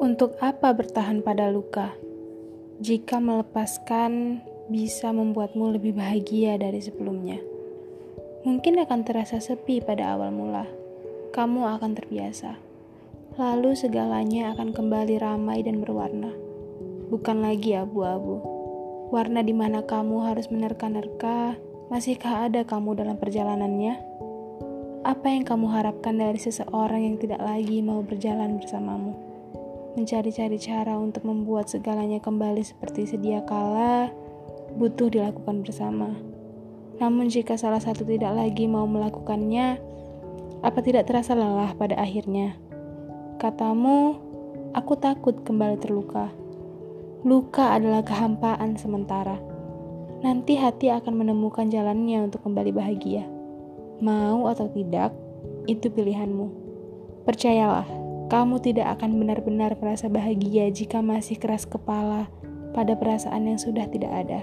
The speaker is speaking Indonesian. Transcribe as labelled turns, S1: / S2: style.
S1: Untuk apa bertahan pada luka? Jika melepaskan bisa membuatmu lebih bahagia dari sebelumnya. Mungkin akan terasa sepi pada awal mula. Kamu akan terbiasa. Lalu segalanya akan kembali ramai dan berwarna. Bukan lagi abu-abu. Warna di mana kamu harus menerka-nerka, masihkah ada kamu dalam perjalanannya? Apa yang kamu harapkan dari seseorang yang tidak lagi mau berjalan bersamamu? Mencari-cari cara untuk membuat segalanya kembali seperti sedia kala, butuh dilakukan bersama. Namun jika salah satu tidak lagi mau melakukannya, apa tidak terasa lelah pada akhirnya? Katamu, aku takut kembali terluka. Luka adalah kehampaan sementara. Nanti hati akan menemukan jalannya untuk kembali bahagia. Mau atau tidak, itu pilihanmu. Percayalah, kamu tidak akan benar-benar merasa bahagia jika masih keras kepala pada perasaan yang sudah tidak ada.